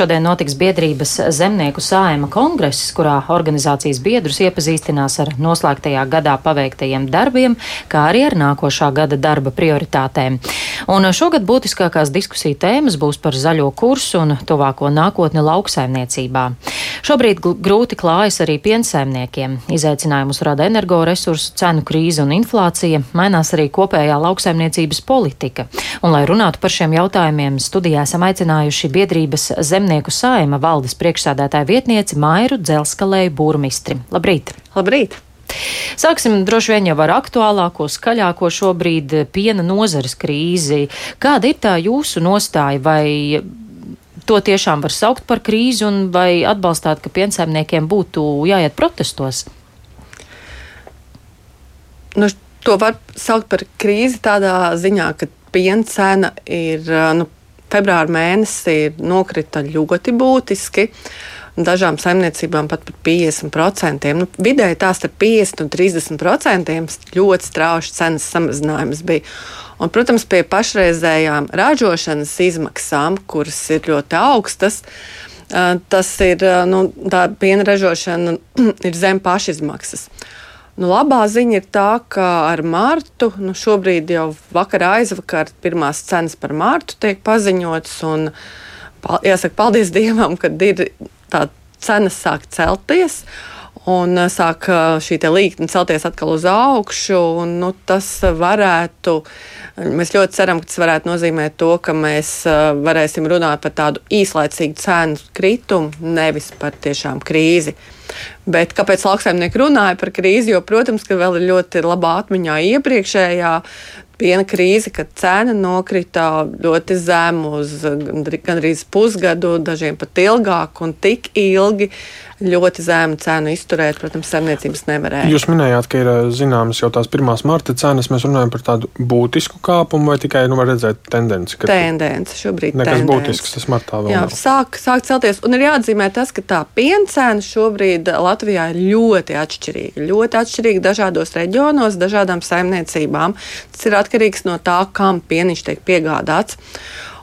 Šodien notiks biedrības zemnieku sājuma kongress, kurā organizācijas biedrus iepazīstinās ar noslēgtajā gadā paveiktajiem darbiem, kā arī ar nākošā gada darba prioritātēm. Un šogad būtiskākās diskusiju tēmas būs par zaļo kursu un tuvāko nākotni lauksaimniecībā. Šobrīd grūti klājas arī piensaimniekiem. Izaicinājumus rada energoresursu cenu krīze un inflācija, mainās arī kopējā lauksaimniecības politika. Un, lai runātu par šiem jautājumiem, studijā esam aicinājuši biedrības zemnieku saima valdes priekšsādātāja vietnieci Mairu Dzelskalēju būrmistri. Labrīt! Labrīt! Sāksim droši vien jau ar aktuālāko, skaļāko šobrīd piena nozares krīzi. Kāda ir tā jūsu nostāja vai to tiešām var saukt par krīzi un vai atbalstāt, ka piensaimniekiem būtu jāiet protestos? Nu, to var saukt par krīzi tādā ziņā, ka piena cena ir nu, februāra mēnesī nokrita ļoti būtiski. Dažām saimniecībām pat par 50%. Nu, vidēji tās ar 50 un 30% ļoti strauji cenas samazinājums bija. Un, protams, pie pašreizējām ražošanas izmaksām, kuras ir ļoti augstas, tas ir nu, tā piena ražošana ir zem pašizmaksas. Nu, labā ziņa ir tā, ka ar mārtu nu, šobrīd jau vakarā aizvakar pirmās cenas par mārtu tiek paziņotas. Un, jāsaka, paldies Dievam, ka ir tā cenas sāk celties. Un sāk šī līkne celties atkal uz augšu. Un, nu, tas varētu, mēs ļoti ceram, ka tas varētu nozīmēt to, ka mēs varēsim runāt par tādu īslaicīgu cenu kritumu, nevis par tiešām krīzi. Bet kāpēc lauksaimnieki runāja par krīzi? Jo, protams, ka vēl ir ļoti labā atmiņā iepriekšējā piena krīze, kad cena nokrita ļoti zemu uz gandrīz pusgadu, dažiem pat ilgāk un tik ilgi, ļoti zemu cenu izturēt, protams, saimniecības nevarēja. Jūs minējāt, ka ir zināmas jau tās pirmās marta cenas. Mēs runājam par tādu būtisku kāpumu, vai tikai nu, redzēt tendenci? Tendence šobrīd. Nekas tendence. būtisks tas martā vēl. Jā, nav. sāk, sāk celties. Un ir jāatzīmē tas, ka tā piena cena šobrīd Latvijā ir ļoti atšķirīga. Ļoti atšķirīga dažādos reģionos, dažādām saimniecībām. Tas ir atkarīgs no tā, kam pieniņš tiek piegādāts.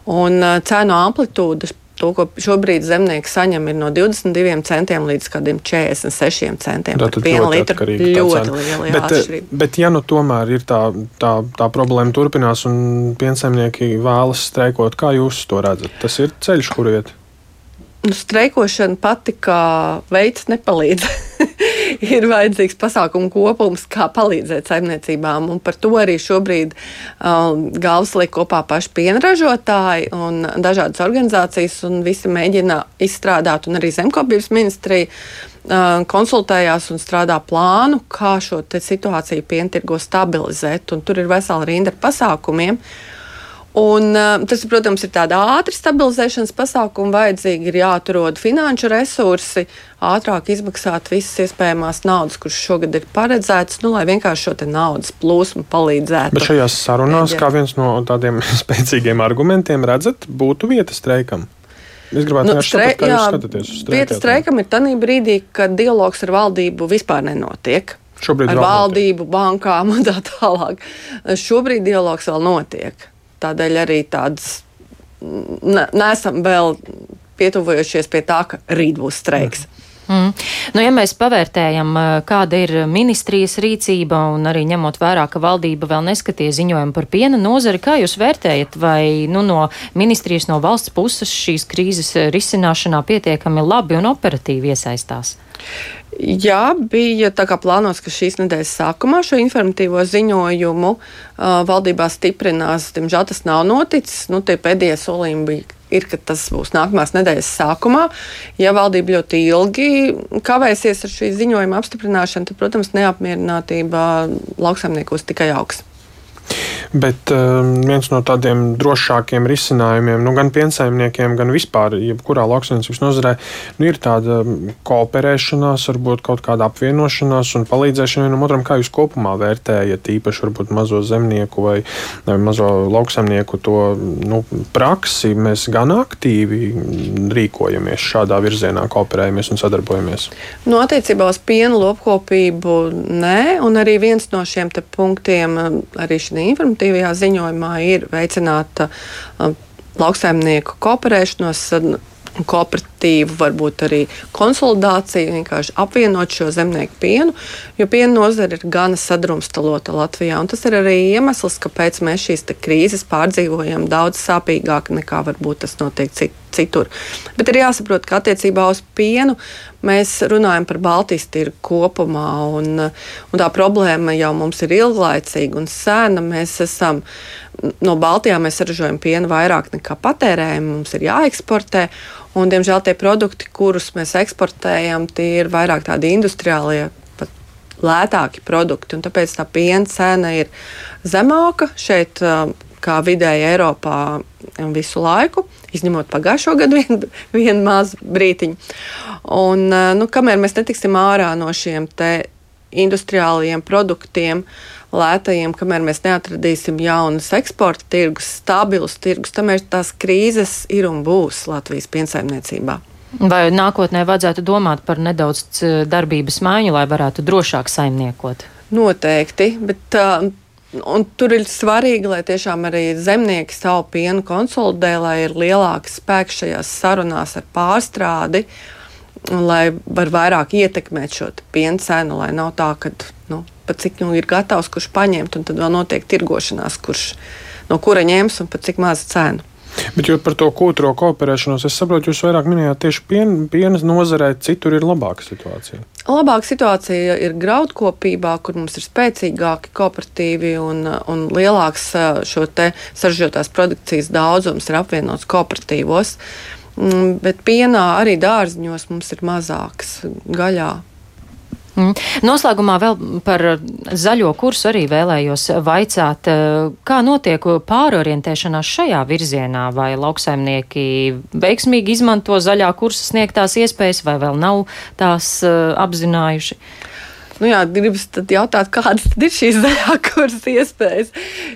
Un cenu amplitūda to, ko šobrīd zemnieki saņem, ir no 22 centiem līdz 46 centiem par vienu litru. Ļoti liela bet, atšķirība. Bet, ja nu tomēr ir tā, tā, tā problēma turpinās un piensaimnieki vēlas streikot, kā jūs to redzat? Tas ir ceļš, kur iet? Nu, streikošana pati kā veids nepalīdz. ir vajadzīgs pasākumu kopums, kā palīdzēt saimniecībām. Un par to arī šobrīd uh, galvas liek kopā paši pienražotāji un dažādas organizācijas, un visi mēģina izstrādāt, un arī zemkopības ministrija uh, konsultējās un strādā plānu, kā šo situāciju pientirgo stabilizēt. Un tur ir vesela rinda ar pasākumiem. Uh, Un, tas, protams, ir tāds ātrs stabilizēšanas pasākums, vajadzīgi ir jāatrod finanšu resursi, ātrāk izmaksāt visas iespējamās naudas, kuras šogad ir paredzētas, nu, lai vienkārši šo naudas plūsmu palīdzētu. Bet šajās sarunās, kā viens no tādiem spēcīgiem argumentiem, redzat, būtu vieta streikam. Es gribētu nu, stre saprast, kā jā, jūs skatāties uz streiku. Vieta streikam ir tanī brīdī, kad dialogs ar valdību vispār nenotiek. Šobrīd ar valdību, notiek. bankām un tā tālāk. Šobrīd dialogs vēl notiek. Tādēļ arī tādas nesam vēl pietuvojušies pie tā, ka rīt būs streiks. Mm. Mm. Nu, ja mēs pavērtējam, kāda ir ministrijas rīcība un arī ņemot vērā, ka valdība vēl neskatīja ziņojumu par piena nozari, kā jūs vērtējat, vai nu, no ministrijas, no valsts puses šīs krīzes risināšanā pietiekami labi un operatīvi iesaistās? Jā, bija tā kā plānots, ka šīs nedēļas sākumā šo informatīvo ziņojumu uh, valdībā stiprinās. Diemžēl tas nav noticis. Nu, tie pēdējie solījumi bija ir, ka tas būs nākamās nedēļas sākumā. Ja valdība ļoti ilgi kavēsies ar šī ziņojuma apstiprināšanu, tad, protams, neapmierinātība lauksaimniekos tikai augs. Bet um, viens no tādiem drošākiem risinājumiem, nu, gan piensaimniekiem, gan vispār, jebkurā lauksaimniecības nozarē, nu, ir tāda kooperēšanās, varbūt kaut kāda apvienošanās un palīdzēšana vienam otram. Kā jūs kopumā vērtējat īpaši varbūt mazo zemnieku vai, vai mazo lauksaimnieku to nu, praksi? Mēs gan aktīvi rīkojamies šādā virzienā, kooperējamies un sadarbojamies. Nu, attiecībā uz pienu lopkopību nē, un arī viens no šiem punktiem arī šī informatīvajā ziņojumā ir veicināt uh, lauksaimnieku kooperēšanos. kooperatīvu, varbūt arī konsolidāciju, vienkārši apvienot šo zemnieku pienu, jo piena nozare ir gana sadrumstalota Latvijā. Tas ir arī iemesls, kāpēc mēs šīs krīzes pārdzīvojam daudz sāpīgāk nekā varbūt tas notiek citur citur. Bet ir jāsaprot, ka attiecībā uz pienu mēs runājam par Baltijas tirgu kopumā, un, un tā problēma jau mums ir ilglaicīga un sena. Mēs esam no Baltijā, mēs ražojam pienu vairāk nekā patērējam, mums ir jāeksportē. Un, diemžēl tie produkti, kurus mēs eksportējam, tie ir vairāk tādi industriālie lētāki produkti, tāpēc tā piena cena ir zemāka šeit, kā vidēji Eiropā visu laiku, izņemot pagājušo gadu vienu vien mazu brītiņu. Un, nu, kamēr mēs netiksim ārā no šiem industriālajiem produktiem, lētajiem, kamēr mēs neatradīsim jaunus eksporta tirgus, stabilus tirgus, tamēr tās krīzes ir un būs Latvijas piensaimniecībā. Vai nākotnē vajadzētu domāt par nedaudz darbības maiņu, lai varētu drošāk saimniekot? Noteikti, bet uh, Un tur ir svarīgi, lai tiešām arī zemnieki savu pienu konsolidē, lai ir lielāks spēks šajās sarunās ar pārstrādi, un lai var vairāk ietekmēt šo piena cenu, lai nav tā, ka nu, pat cik nu ir gatavs, kurš paņemt, un tad vēl notiek tirgošanās, kurš no kura ņems un pat cik maza cena. Bet par to kūtro kooperēšanos, es saprotu, jūs vairāk minējāt tieši pien, pienas nozarē, citur ir labāka situācija. Labāka situācija ir graudkopībā, kur mums ir spēcīgāki kooperatīvi un, un lielāks šo te saržģotās produkcijas daudzums ir apvienots kooperatīvos. Mm, bet pienā arī dārziņos mums ir mazāks gaļā. Mm. Noslēgumā vēl par zaļo kursu arī vēlējos vaicāt, eh, kā notiek pārorientēšanās šajā virzienā, vai lauksaimnieki veiksmīgi izmanto zaļā kursa sniegtās iespējas, vai vēl nav tās uh, apzinājuši? Nu jā, gribas jautāt, kādas ir šīs zaļā kursa iespējas.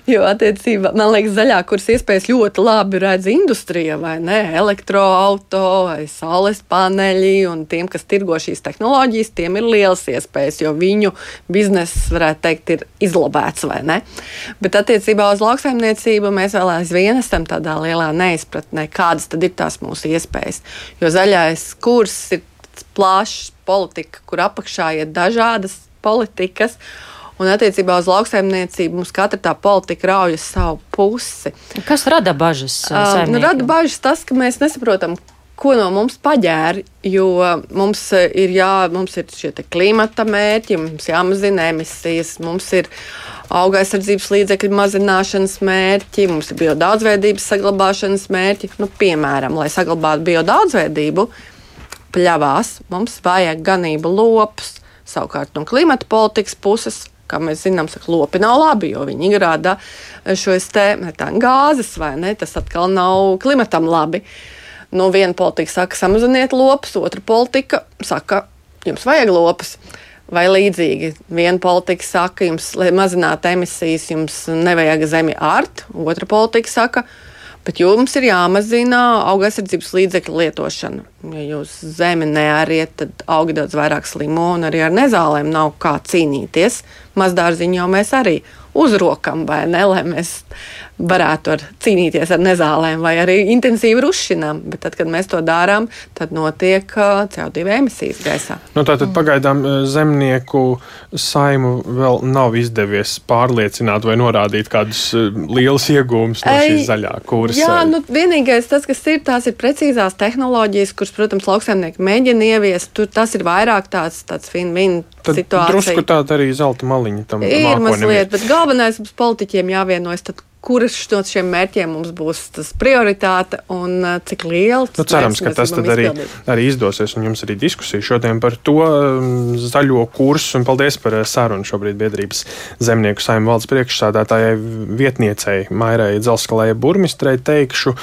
Jo, attiecībā, man liekas, zaļā kursa iespējas ļoti labi redz industrija, vai ne? Elektroautorāta vai saules paneļi, un tiem, kas tirgo šīs tehnoloģijas, tiem ir liels iespējas, jo viņu bizness, varētu teikt, ir izlabēts, vai ne? Bet attiecībā uz lauksaimniecību mēs vēl aizvien esam tādā lielā neizpratnē, kādas tad ir tās mūsu iespējas. Jo zaļais kurs ir plašs politika, kur apakšā ir dažādas politikas. Un attiecībā uz lauksaimniecību mums katra tā politika raujas savu pusi. Kas rada bažas? Uh, nu, rada bažas tas, ka mēs nesaprotam, ko no mums paģēra. Jo mums ir, jā, mums ir šie klimata mērķi, mums jāmazina emisijas, mums ir auga aizsardzības līdzekļu mazināšanas mērķi, mums ir biodaudzveidības saglabāšanas mērķi. Nu, piemēram, lai saglabātu biodaudzveidību, pļavās. Mums vajag ganību lopus. Savukārt no klimata politikas puses, kā mēs zinām, saka, lopi nav labi, jo viņi rada šos metāna gāzes, vai ne? Tas atkal nav klimatam labi. Nu, viena politika saka, samaziniet lopus, otra politika saka, jums vajag lopus. Vai līdzīgi, viena politika saka, jums, lai mazinātu emisijas, jums nevajag zemi ārt, otra politika saka, Bet jums ir jāmazina auga aizsardzības līdzekļu lietošana. Ja jūs zemi neariet, tad augi daudz vairāk slimo un arī ar nezālēm nav kā cīnīties. Mazdārziņu jau mēs arī uzrokam, vai ne, lai mēs varētu ar, cīnīties ar nezālēm vai arī intensīvi rušinām. Bet tad, kad mēs to darām, tad notiek uh, CO2 emisijas gaisā. Nu, tātad pagaidām zemnieku saimu vēl nav izdevies pārliecināt vai norādīt kādus lielus iegūmus no šīs zaļā kursa. Jā, nu, vienīgais tas, kas ir, tās ir precīzās tehnoloģijas, kuras, protams, lauksaimnieki mēģina ieviest. Tur tas ir vairāk tāds, tāds fin-fin situācija. Drusku tāda arī zelta maliņa tam ir mazliet, bet galvenais mums politiķiem jāvienojas, tad, kuras no šiem mērķiem mums būs tas prioritāte un uh, cik liels. Nu, cerams, ka tas arī, arī izdosies, un jums arī diskusija šodien par to um, zaļo kursu. Un paldies par uh, sarunu šobrīd biedrības zemnieku saimnu valdes priekšsādātājai vietniecei Mairai Dzelskalējai burmistrei teikšu,